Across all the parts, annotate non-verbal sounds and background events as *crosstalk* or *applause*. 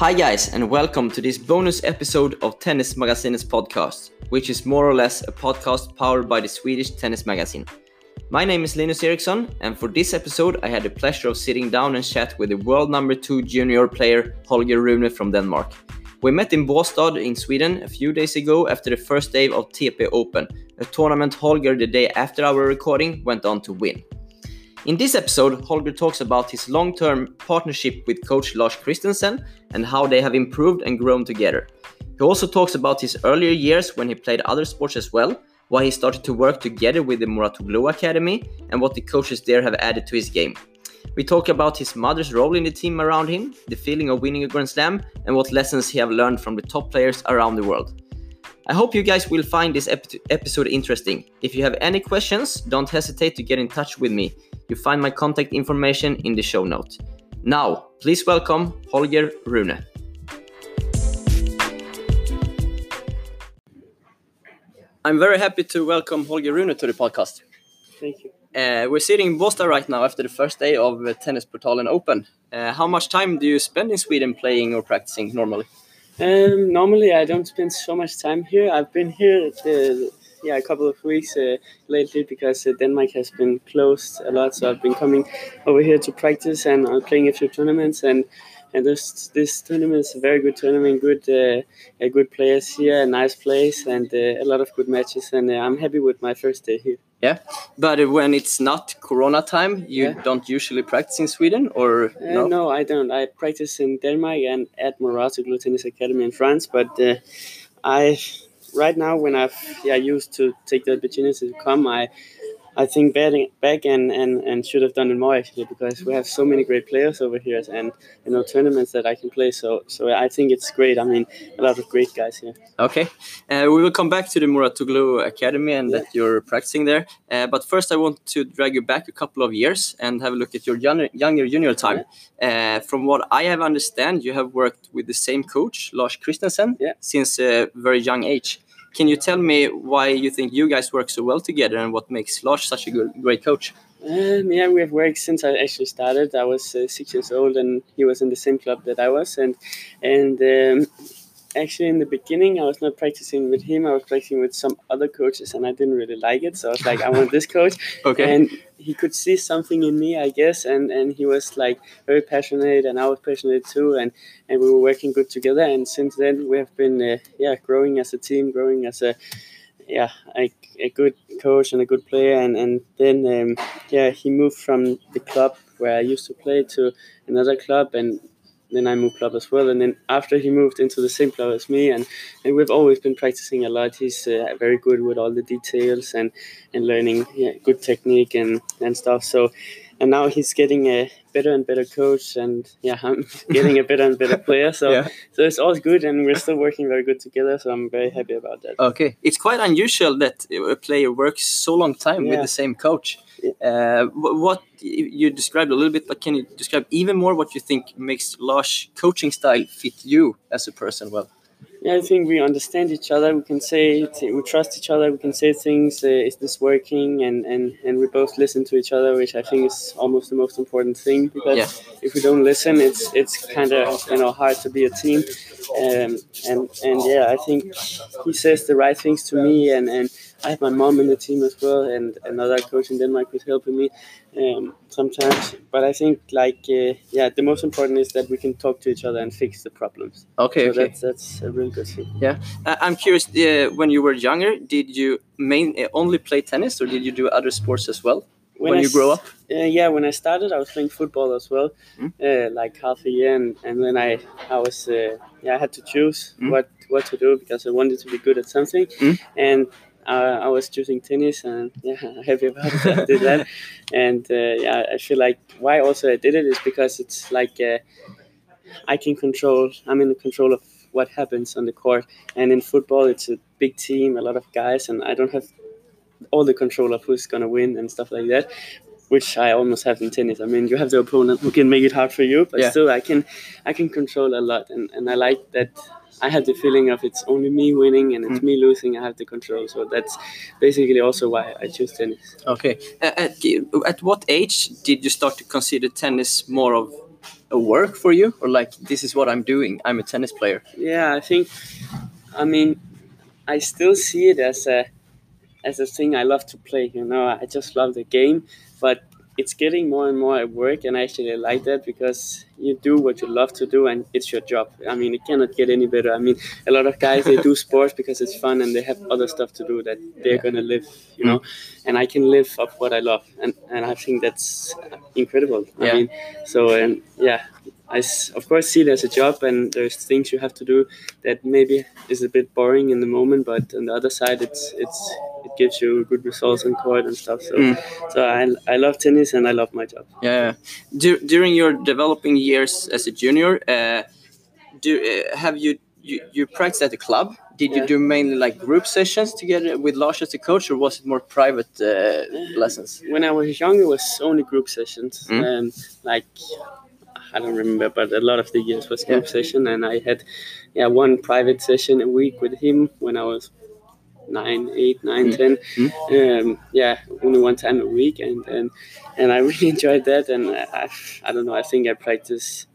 Hi, guys, and welcome to this bonus episode of Tennis Magazine's podcast, which is more or less a podcast powered by the Swedish Tennis Magazine. My name is Linus Eriksson, and for this episode, I had the pleasure of sitting down and chat with the world number two junior player Holger Rune from Denmark. We met in Båstad in Sweden a few days ago after the first day of TP Open, a tournament Holger, the day after our recording, went on to win. In this episode, Holger talks about his long term partnership with coach Lars Christensen and how they have improved and grown together. He also talks about his earlier years when he played other sports as well, why he started to work together with the Mouratoglou Academy, and what the coaches there have added to his game. We talk about his mother's role in the team around him, the feeling of winning a Grand Slam, and what lessons he have learned from the top players around the world. I hope you guys will find this ep- episode interesting. If you have any questions, don't hesitate to get in touch with me. You find my contact information in the show notes. Now, please welcome Holger Rune. I'm very happy to welcome Holger Rune to the podcast. Thank you. Uh, we're sitting in Båstad right now after the first day of the Tennis Portalen Open. Uh, how much time do you spend in Sweden playing or practicing normally? Um, normally, I don't spend so much time here. I've been here, uh, yeah, a couple of weeks uh, lately because uh, Denmark has been closed a lot. So I've been coming over here to practice and I'm playing a few tournaments. And and this this tournament is a very good tournament. Good, uh, good players here, a nice place, and uh, a lot of good matches. And uh, I'm happy with my first day here. Yeah, but when it's not Corona time, you Yeah. don't usually practice in Sweden, or Uh, no? no? I don't. I practice in Denmark and at Mouratoglou Tennis Academy in France. But uh, I, right now, when I've yeah used to take the opportunity to come, I, I think back, back and, and, and should have done it more actually because we have so many great players over here and you know tournaments that I can play. So so I think it's great. I mean, a lot of great guys here. Okay, uh, we will come back to the Mouratoglou Academy and that you're practicing there. Uh, but first, I want to drag you back a couple of years and have a look at your younger, younger junior time. Uh, from what I have understand, you have worked with the same coach, Lars Christensen, Yeah. since a very young age. Can you tell me why you think you guys work so well together and what makes Lars such a good, great coach? Um, yeah, we have worked since I actually started. I was uh, six years old, and he was in the same club that I was. And and um, actually, in the beginning, I was not practicing with him. I was practicing with some other coaches, and I didn't really like it. So I was like, I want this coach. *laughs* Okay. And he could see something in me, I guess, and and he was like very passionate, and I was passionate too, and and we were working good together. And since then, we have been uh, yeah growing as a team, growing as a yeah, a, a good coach and a good player, and and then um, yeah, he moved from the club where I used to play to another club, and then I moved club as well. And then after he moved into the same club as me, and and we've always been practicing a lot. He's uh, very good with all the details and and learning yeah, good technique and and stuff. So. And now he's getting a better and better coach, and yeah, I'm *laughs* getting a better and better *laughs* player. So, Yeah. so it's all good, and we're still working very good together. So I'm very happy about that. Okay, it's quite unusual that a player works so long time with the same coach. Uh, what you described a little bit, but can you describe even more what you think makes Lars' coaching style fit you as a person well? Yeah, I think we understand each other. We can say we trust each other. We can say things. Uh, is this working? And, and and we both listen to each other, which I think is almost the most important thing. Because Yeah. if we don't listen, it's it's kind of you know hard to be a team. Um, and and yeah, I think he says the right things to me, and and I have my mom in the team as well, and another coach in Denmark who's helping me um, sometimes. But I think like uh, yeah, the most important is that we can talk to each other and fix the problems. Okay, So okay. that's that's a really good thing. Yeah, uh, I'm curious. Uh, when you were younger, did you main uh, only play tennis, or did you do other sports as well when, I you grow up? Uh, yeah, when I started, I was playing football as well, Mm. uh, like half a year, and, and then I I was uh, yeah I had to choose Mm. what what to do because I wanted to be good at something, Mm. and I was choosing tennis, and yeah, *laughs* happy about that. I did that, and uh, yeah, I feel like why also I did it is because it's like uh, I can control. I'm in control of what happens on the court, and in football, it's a big team, a lot of guys, and I don't have all the control of who's gonna win and stuff like that which I almost have in tennis. I mean, you have the opponent who can make it hard for you, but Yeah. still, I can, I can control a lot, and, and I like that. I have the feeling of it's only me winning and it's me losing. I have the control, so that's basically also why I choose tennis. Okay. Uh, at, at what age did you start to consider tennis more of a work for you, or like this is what I'm doing? I'm a tennis player. Yeah, I think. I mean, I still see it as a as a thing I love to play. You know, I just love the game, but it's getting more and more at work, and I actually like that because you do what you love to do, and it's your job. I mean, it cannot get any better. I mean, a lot of guys they do sports because it's fun, and they have other stuff to do that they're gonna live. You know, and I can live of what I love, and and I think that's incredible. Yeah. I mean, so and yeah. I of course see it as a job, and there's things you have to do that maybe is a bit boring in the moment, but on the other side, it's it's it gives you good results on court and stuff. So Mm. so I, I love tennis and I love my job. Yeah. Dur- during your developing years as a junior, uh, do uh, have you you, you practiced at the club? Did you do mainly like group sessions together with Lars as the coach, or was it more private uh, lessons? When I was young, it was only group sessions. Mm. Um, like I don't remember, but a lot of the years was group Yeah. session, and I had yeah one private session a week with him when I was nine, eight, nine, Mm. ten. Mm. Um, yeah, only one time a week, and and, and I *laughs* really enjoyed that. And I, I don't know, I think I practice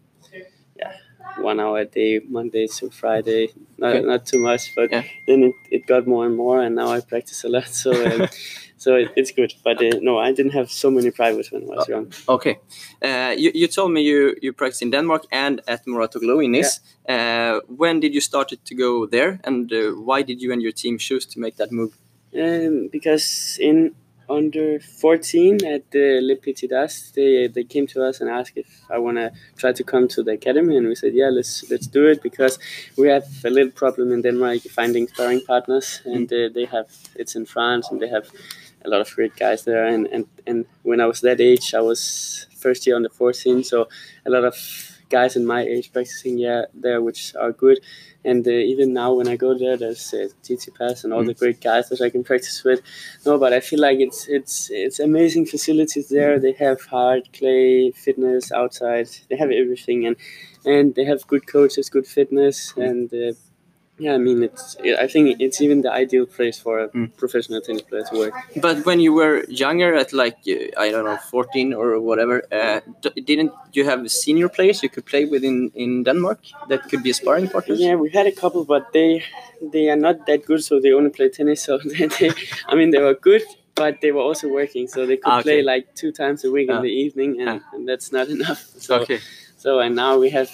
yeah one hour a day, Monday to Friday. Not, Okay. not too much, but Yeah. then it, it got more and more, and now I practice a lot. So. Um, *laughs* So it, it's good, but uh, no, I didn't have so many privates when I was young. Okay. Uh, you, you told me you, you practiced in Denmark and at Mouratoglou in Nice. Uh, when did you start to go there, and uh, why did you and your team choose to make that move? Um, because in under 14 at the Les Petits As, they they came to us and asked if I want to try to come to the academy, and we said, yeah, let's let's do it because we have a little problem in Denmark finding sparring partners, and uh, they have it's in France, and they have a lot of great guys there, and and and when I was that age, I was first year under 14, so a lot of guys in my age practicing yeah there which are good. And uh, even now when I go there there's uh, Tsitsipas and all the great guys that I can practice with. No but I feel like it's it's it's amazing facilities there. They have hard clay fitness outside. They have everything. And and they have good coaches good fitness. And uh, yeah I mean it's I think it's even the ideal place for a Mm. professional tennis player to work But when you were younger, at like uh, I don't know, fourteen or whatever, uh, didn't you have senior players you could play with in, in Denmark that could be sparring partners? Yeah, we had a couple, but they they are not that good, so they only play tennis. So *laughs* they, they I mean, they were good, but they were also working, so they could Ah, okay. play like two times a week Ah. in the evening, and, Ah. and that's not *laughs* enough. So Okay. so and now we have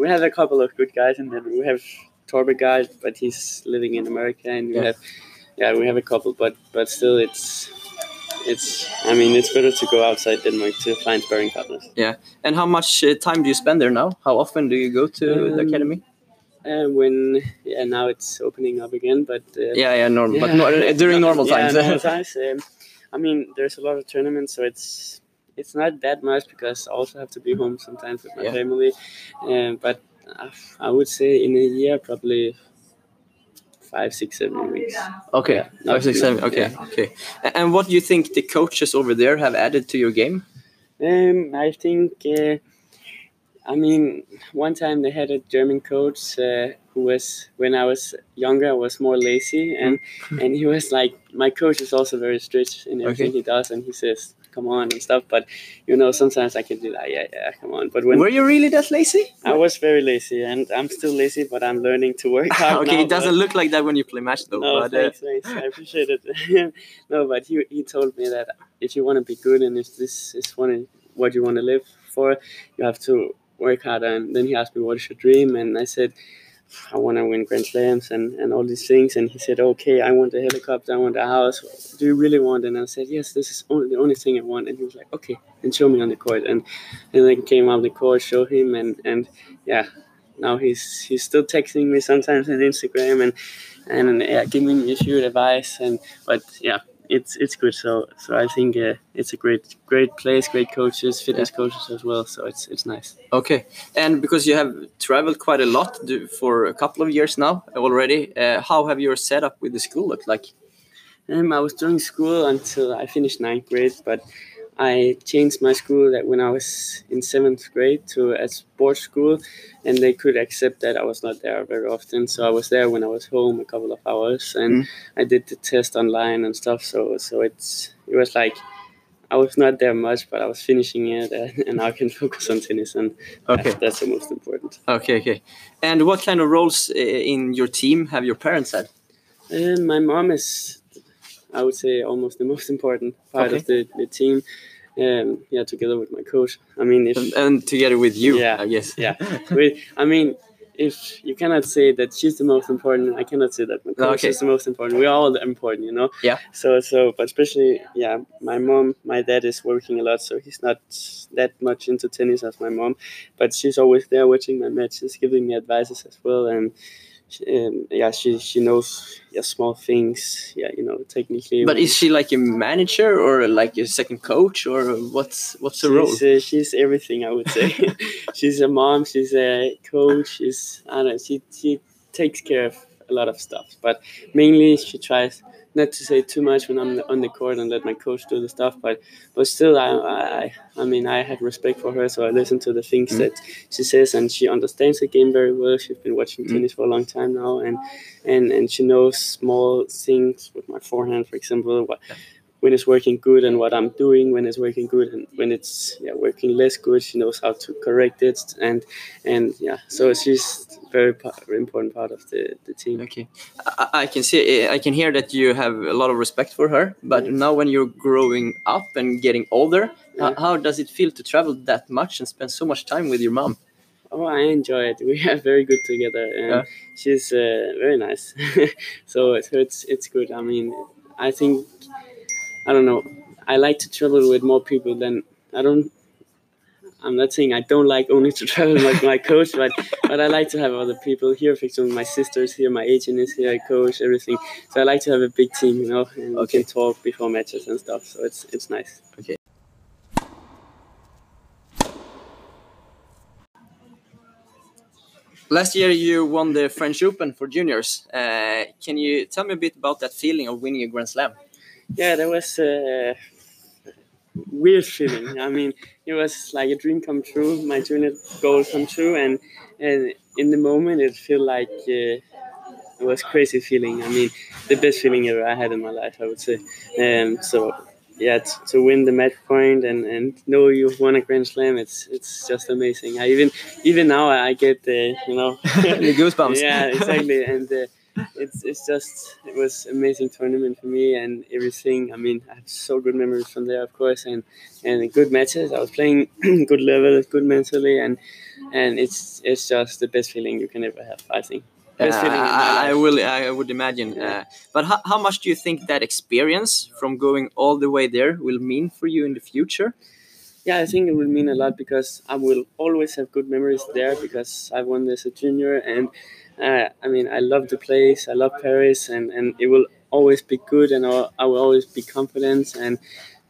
we have a couple of good guys, and then we have Torpegaard, but he's living in America, and we Yeah. have yeah we have a couple, but but still it's. It's. I mean, it's better to go outside Denmark to find sparring partners. Yeah, and how much uh, time do you spend there now? How often do you go to the Um, academy? Uh, when yeah, now it's opening up again, but uh, Yeah, yeah, normal. But *laughs* no, uh, during normal times. Yeah, normal *laughs* times. Um, I mean, there's a lot of tournaments, so it's it's not that much because I also have to be home sometimes with my Yeah. family. Um, but uh, I would say in a year, probably five, six, seven weeks. okay, Yeah, five, six, seven. Okay, yeah. okay. And what do you think the coaches over there have added to your game? Um, I think. Uh, I mean, one time they had a German coach uh, who was when I was younger I was more lazy and and he was like my coach is also very strict in everything Okay. he does and he says come on and stuff but you know sometimes I can do that yeah yeah come on but when Were you really that lazy? I was very lazy and I'm still lazy but I'm learning to work *laughs* hard okay, now, it doesn't look like that when you play match though. no, but, uh, thanks, thanks. I appreciate it. *laughs* no, but he, he told me that if you want to be good and if this is one what you want to live for, you have to work harder. And then he asked me, "What is your dream?" And I said, "I want to win Grand Slams and, and all these things." And he said, "Okay, I want a helicopter. I want a house. Do you really want?" it?" And I said, "Yes, this is only the only thing I want." And he was like, "Okay, then show me on the court." And and then came out the court, show him, and and yeah. Now he's he's still texting me sometimes on Instagram and and yeah, giving me few advice and but yeah, it's it's good. So so I think uh, it's a great great place, great coaches, fitness coaches as well. So it's it's nice. Okay, and because you have traveled quite a lot do- for a couple of years now already, uh, how have your setup with the school looked like? Um, I was doing school until I finished ninth grade, but I changed my school that when I was in seventh grade to a sports school, and they could accept that I was not there very often. So I was there when I was home a couple of hours, and Mm. I did the test online and stuff. So so it's it was like I was not there much, but I was finishing it, *laughs* and, and now I can focus on tennis, and Okay. that's, that's the most important. Okay, okay. And what kind of roles uh, in your team have your parents had? And my mom is, I would say, almost the most *laughs* important part of the, the team. Um, yeah, together with my coach. I mean, if And, and together with you, Yeah, I guess. yeah, *laughs* we, I mean, if you cannot say that she's the most important, I cannot say that my coach Okay. is the most important. We're all important, you know. Yeah. So so, but especially, yeah, my mom, my dad is working a lot, so he's not that much into tennis as my mom, but she's always there watching my matches, giving me advices as well, and. She- Um, yeah, she she knows yeah small things. Yeah, you know, technically. But is she like a manager or like a second coach or what's what's the role? She's, uh, she's everything, I would say. *laughs* *laughs* she's a mom. She's a coach. She's I don't know. She she takes care of a lot of stuff, but mainly she tries not to say too much when I'm on the court and let my coach do the stuff. But but still, I I I mean I had respect for her, so I listen to the things Mm. that she says, and she understands the game very well. She's been watching Mm. tennis for a long time now, and and and she knows small things with my forehand, for example. What, when it's working good and what I'm doing when it's working good and when it's yeah working less good she knows how to correct it and and yeah so she's very very important part of the, the team Okay, I, I can see, I can hear that you have a lot of respect for her. But now, when you're growing up and getting older, Yeah. how, how does it feel to travel that much and spend so much time with your mom? oh I enjoy it *laughs* we are very good together and Yeah. she's uh, very nice *laughs* so it's it's it's good I mean I think I don't know I like to travel with more people than I don't I'm not saying I don't like only to *laughs* travel with my coach, but but I like to have other people here. For example, my sister's here, my agent is here, my coach, everything. So I like to have a big team, you know, and we can talk before matches and stuff. So it's it's nice. Okay. Last year, you won the French Open for juniors. Uh, can you tell me a bit about that feeling of winning a Grand Slam? Yeah, that was a weird feeling. I mean, it was like a dream come true, my junior goal come true, and and in the moment it felt like uh, it was crazy feeling. I mean, the best feeling ever I had in my life, I would say. Um, so yeah, t- to win the match point and, and know you've won a Grand Slam, it's it's just amazing. I even even now I get the you know *laughs* the goosebumps. *laughs* yeah, exactly. And uh, it's it's just it was amazing tournament for me and everything. I mean, I have so good memories from there, of course, and and good matches. I was playing *clears throat* good level, good mentally, and and it's it's just the best feeling you can ever have. I think. Uh, feeling in my I, I will. I would imagine. Yeah. Uh, but how, how much do you think that experience from going all the way there will mean for you in the future? Yeah, I think it will mean a lot because I will always have good memories there because I won this as a junior, and uh, I mean I love the place, I love Paris, and, and it will always be good, and I'll, I will always be confident, and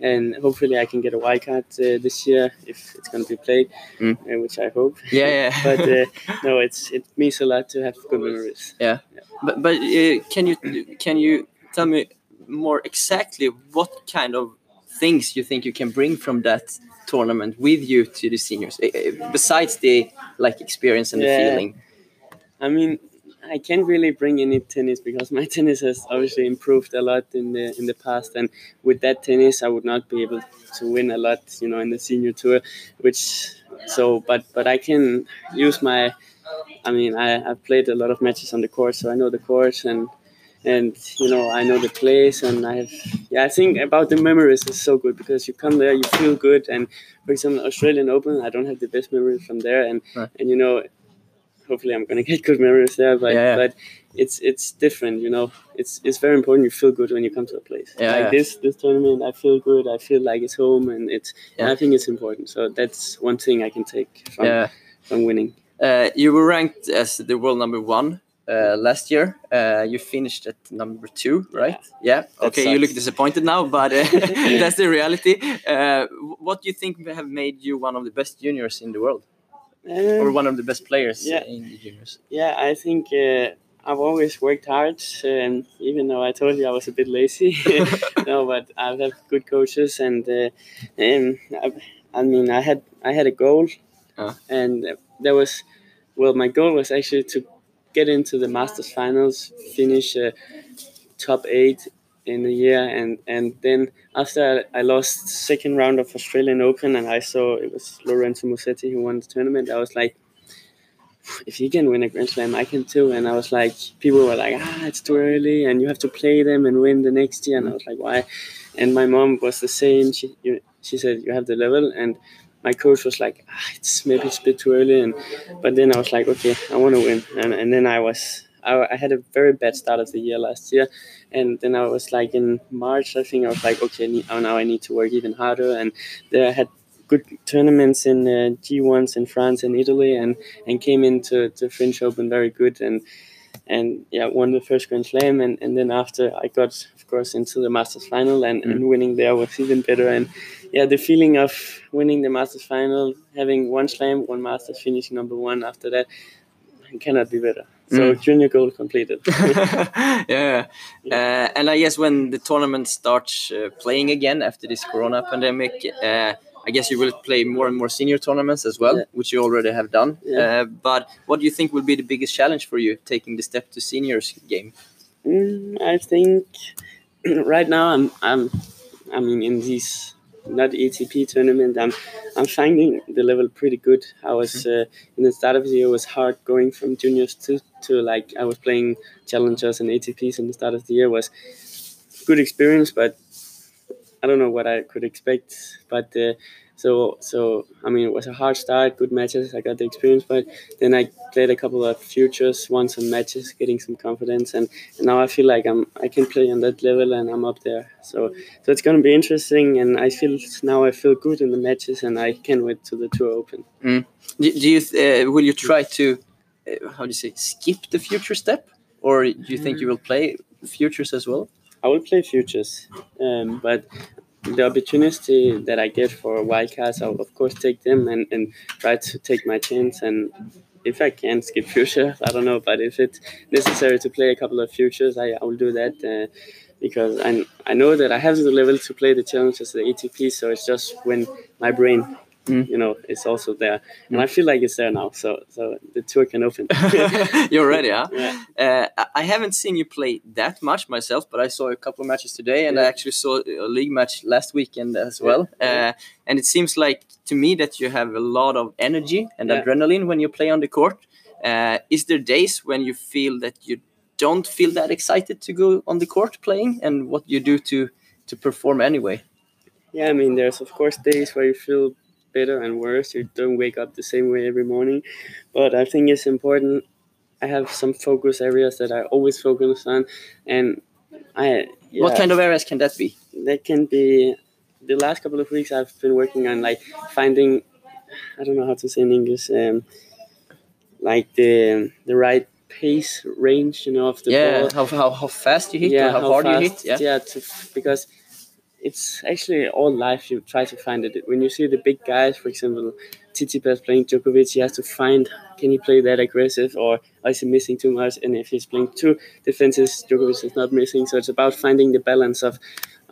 and hopefully I can get a wild card uh, this year if it's going to be played, Mm. uh, which I hope. Yeah, yeah. *laughs* but uh, no, it's it means a lot to have good memories. Yeah, yeah. But but uh, can you can you tell me more exactly what kind of things you think you can bring from that tournament with you to the seniors eh, eh, besides the like experience and the feeling? I mean, I can't really bring any tennis because my *laughs* tennis has obviously improved a lot in the in the past, and with that tennis, I would not be able to win a lot, you know, in the senior tour. Which so, but but I can use my. I mean, I I've played a lot of matches on the court, so I know the course and. And you know, I know the place, and I have. Yeah, I think about the memories is so good because you come there, you feel good, and for example, Australian Open, I don't have the best memories from there, and Right. and you know, hopefully I'm gonna *laughs* get good memories there. But Yeah, yeah. but it's it's different, you know. It's it's very important you feel good when you come to a place. Yeah, like this this tournament, I feel good. I feel like it's home, and it's Yeah. I think it's important. So that's one thing I can take from Yeah. from winning. Uh, you were ranked as the world number one uh, last year. Uh, you finished at number two, right? Yeah. That Okay, you look disappointed now, but uh, *laughs* *laughs* that's the reality. Uh, what do you think have made you one of the best juniors in the world, or Um, one of the best players Yeah. in the juniors? yeah, I think uh, I've always worked hard, um, even though I told you I was a bit lazy. *laughs* no, but I've had good coaches, and uh, um, I, I mean, I had I had a goal, Uh. and there was, well, my goal was actually to get into the Masters finals, finish uh, top eight in a year, and and then after I lost second round of Australian Open, and I saw it was Lorenzo Musetti who won the tournament. I was like, if he can win a Grand Slam, I can too. And I was like, people were like, ah, it's too early, and you have to play them and win the next year. And I was like, why? And my mom was the same. She you, she said you have the level, and my coach was like, ah, it's maybe it's a bit too early. And but then I was like, okay, I want to win. And and then I was I, I had a very bad start of the year last year, and then I was like in March, I think I was like, okay, now I need to work even harder. And there I had good tournaments in uh, G1s in France and Italy, and and came into the French Open very good, and and yeah, won the first Grand Slam, and, and then after I got of course into the Masters final, and, and winning there was even better, and yeah, the feeling of winning the Masters final, having one Slam, one Masters, finishing number one after that, cannot be better. So Mm. junior goal completed. *laughs* yeah. Uh, and I guess when the tournament starts uh, playing again after this Corona pandemic, uh, I guess you will play more and more senior tournaments as well, Yeah. which you already have done. Yeah. Uh, but what do you think will be the biggest challenge for you taking the step to seniors game? Mm, I think *clears throat* right now I'm I'm I mean in these not ATP tournament I'm I'm finding the level pretty good. I was uh, in the start of the year it was hard going from juniors to to like I was playing challengers and ATPs in the start of the year was good experience, but I don't know what I could expect. But uh, so so I mean it was a hard start, good matches. I got the experience, but then I played a couple of futures, won some matches, getting some confidence, and, and now I feel like I'm I can play on that level and I'm up there. So so it's gonna be interesting, and I feel now I feel good in the matches, and I can wait to the Tour Open. Do, do you uh, will you try to uh, how do you say skip the future step, or do you think you will play futures as well? I will play futures, um, but the opportunity that I get for wildcards, I'll of course take them and, and try to take my chance. And if I can skip futures, *laughs* I don't know, but if it's necessary to play a couple of futures, I, I will do that uh, because I, I know that I have the level to play the challenges, the ATP. So it's just when my brain. Mm. You know, it's also there, and I feel like it's there now. So, so the tour can open. *laughs* *laughs* You're ready, huh? Yeah. Uh, I- haven't seen you play that much myself, but I saw a couple of matches today, and I actually saw a league match last weekend as well. Yeah. Uh, and it seems like to me that you have a lot of energy and Yeah. adrenaline when you play on the court. Uh, is there days when you feel that you don't feel that excited to go on the court playing, and what you do to to perform anyway? Yeah, I mean, there's of course days where you feel better and worse. You don't wake up the same way every morning, but I think it's important. I have some focus areas that I always focus on, and I. Yeah, What kind of areas can that be? That can be. The last couple of weeks, I've been working on like finding. I don't know how to say in English. Um, like the the right pace range, you know, of the yeah, ball how, how how fast you hit or how, hard you hit? Yeah. yeah to, because it's actually all life you try to find it. When you see the big guys for example Tsitsipas playing Djokovic he has to find can he play that aggressive or is he missing too much? And if he's playing two defenses Djokovic is not missing. So it's about finding the balance of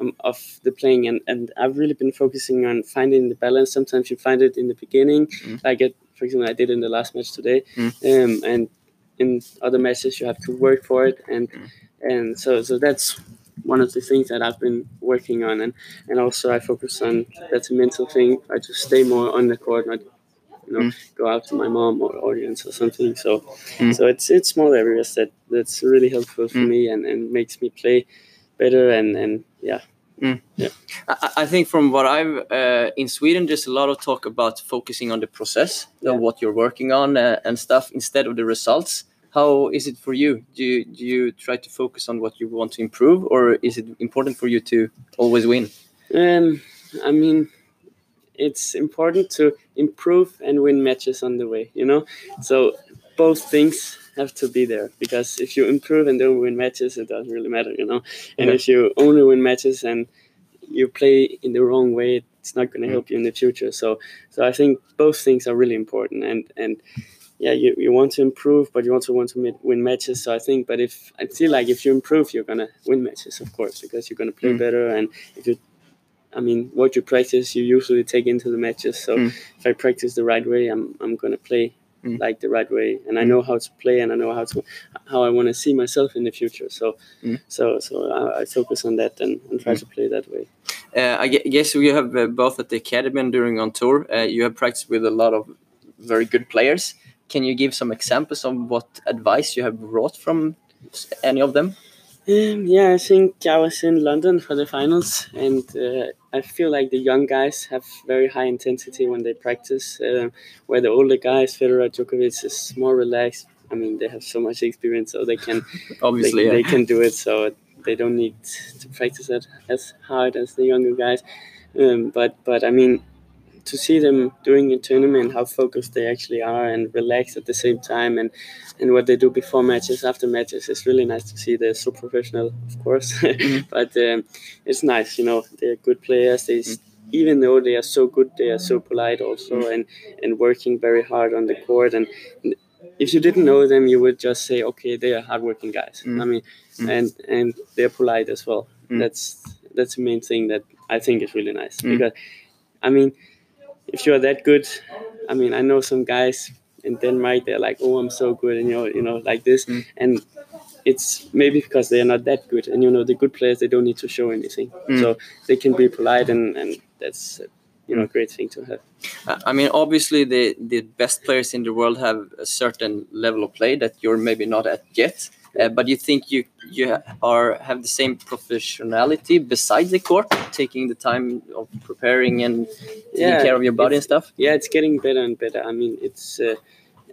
um, of the playing. And, and I've really been focusing on finding the balance. Sometimes you find it in the beginning. Mm. like it for example I did in the last match today. Mm. um, and in other matches you have to work for it. And Mm. and so so that's one of the things that I've been working on and and also I focus on that's a mental thing I just stay more on the court not you know Mm. go out to my mom or audience or something so Mm. so it's it's small areas that that's really helpful for Mm. me and and makes me play better and and yeah I, I think from what I've uh, in Sweden, there's a lot of talk about focusing on the process Yeah. of what you're working on uh, and stuff instead of the results. How is it for you? Do you, do you try to focus on what you want to improve, or is it important for you to always win? Um, I mean, it's important to improve and win matches on the way, you know? So both things have to be there because if you improve and don't win matches, it doesn't really matter, you know? And Yeah. if you only win matches and you play in the wrong way, it's not going to help you in the future. So, so I think both things are really important and, and, yeah, you, you want to improve, but you also want to win matches. So I think, but if I feel like if you improve, you're gonna win matches, of course, because you're gonna play Mm. better. And if you, I mean, what you practice, you usually take into the matches. So Mm. if I practice the right way, I'm I'm gonna play mm. like the right way, and I mm. know how to play, and I know how to how I want to see myself in the future. So, mm. so so I, I, focus on that and, and try mm. to play that way. Uh, I guess you have uh, both at the academy and during on tour. Uh, you have practiced with a lot of very good players. Can you give some examples of what advice you have brought from any of them? Um, yeah, I think I was in London for the finals, and uh, I feel like the young guys have very high intensity when they practice, uh, where the older guys, Federer, Djokovic, is more relaxed. I mean, they have so much experience, so they can *laughs* obviously they, yeah. they can do it. So they don't need to practice it as hard as the younger guys. Um, but but I mean, to see them doing a tournament, how focused they actually are and relaxed at the same time, and and what they do before matches, after matches, it's really nice to see. They're so professional, of course, *laughs* mm-hmm. but um, it's nice, you know. They're good players. They mm-hmm. even though they are so good, they are so polite also, mm-hmm. and and working very hard on the court. And if you didn't know them, you would just say, okay, they are hardworking guys. Mm-hmm. I mean, mm-hmm. and and they're polite as well. Mm-hmm. That's that's the main thing that I think is really nice because, I mean if you're that good, I mean, I know some guys in Denmark. They're like, "Oh, I'm so good," and you know, you know, like this, mm. and it's maybe because they are not that good. And you know, the good players they don't need to show anything, mm. so they can be polite, and and that's you know, a great thing to have. I mean, obviously, the the best players in the world have a certain level of play that you're maybe not at yet. Uh, but you think you you are have the same professionality besides the court, taking the time of preparing and taking yeah, care of your body and stuff. Yeah, it's getting better and better. I mean, it's uh,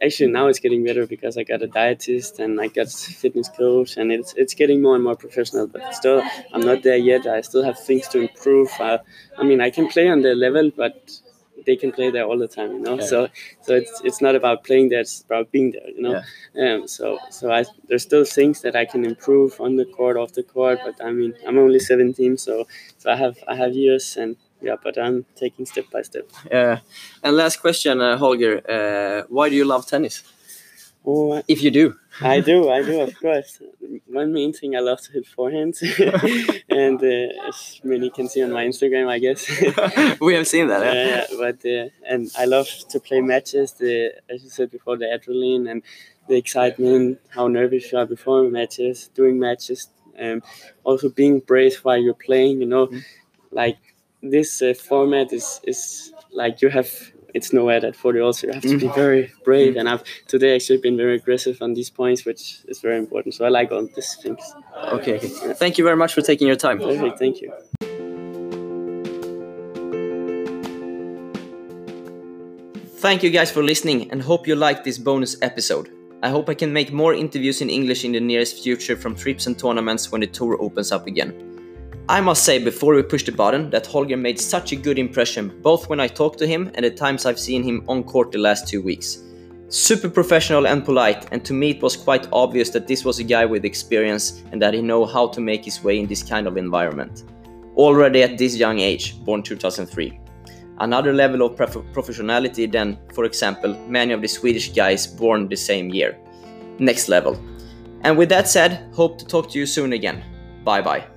actually now it's getting better because I got a dietist and I got fitness coach, and it's it's getting more and more professional. But still, I'm not there yet. I still have things to improve. Uh, I mean, I can play on the level, but they can play there all the time, you know. Yeah. So so it's it's not about playing there; it's about being there, you know. Yeah. Um, so so I there's still things that I can improve on the court, off the court. But I mean, I'm only 17, so so I have I have years and. Yeah, but I'm taking step by step. Yeah, and last question, uh, Holger. Uh, why do you love tennis? Oh, if you do, I do, I do, of *laughs* course. One main thing I love to hit forehands, *laughs* and uh, as many can see on my Instagram, I guess. *laughs* we have seen that. Yeah, yeah but uh, and I love to play matches. The as you said before, the adrenaline and the excitement, how nervous you are before matches, doing matches, um, also being brave while you're playing. You know, mm-hmm. like this uh, format is is like you have it's nowhere that 40 also you have to be very brave mm. and i've today actually been very aggressive on these points which is very important. So i like all these things. Okay, okay. Yeah. thank you very much for taking your time. Perfect thank you. Thank you guys for listening and hope you liked this bonus episode. I hope i can make more interviews in english in the nearest future from trips and tournaments when the tour opens up again I must say before we push the button that Holger made such a good impression both when I talked to him and the times I've seen him on court the last two weeks. Super professional and polite, and to me it was quite obvious that this was a guy with experience and that he know how to make his way in this kind of environment. Already at this young age, born 2003. Another level of prof- professionality than, for example, many of the Swedish guys born the same year. Next level. And with that said, hope to talk to you soon again. Bye bye.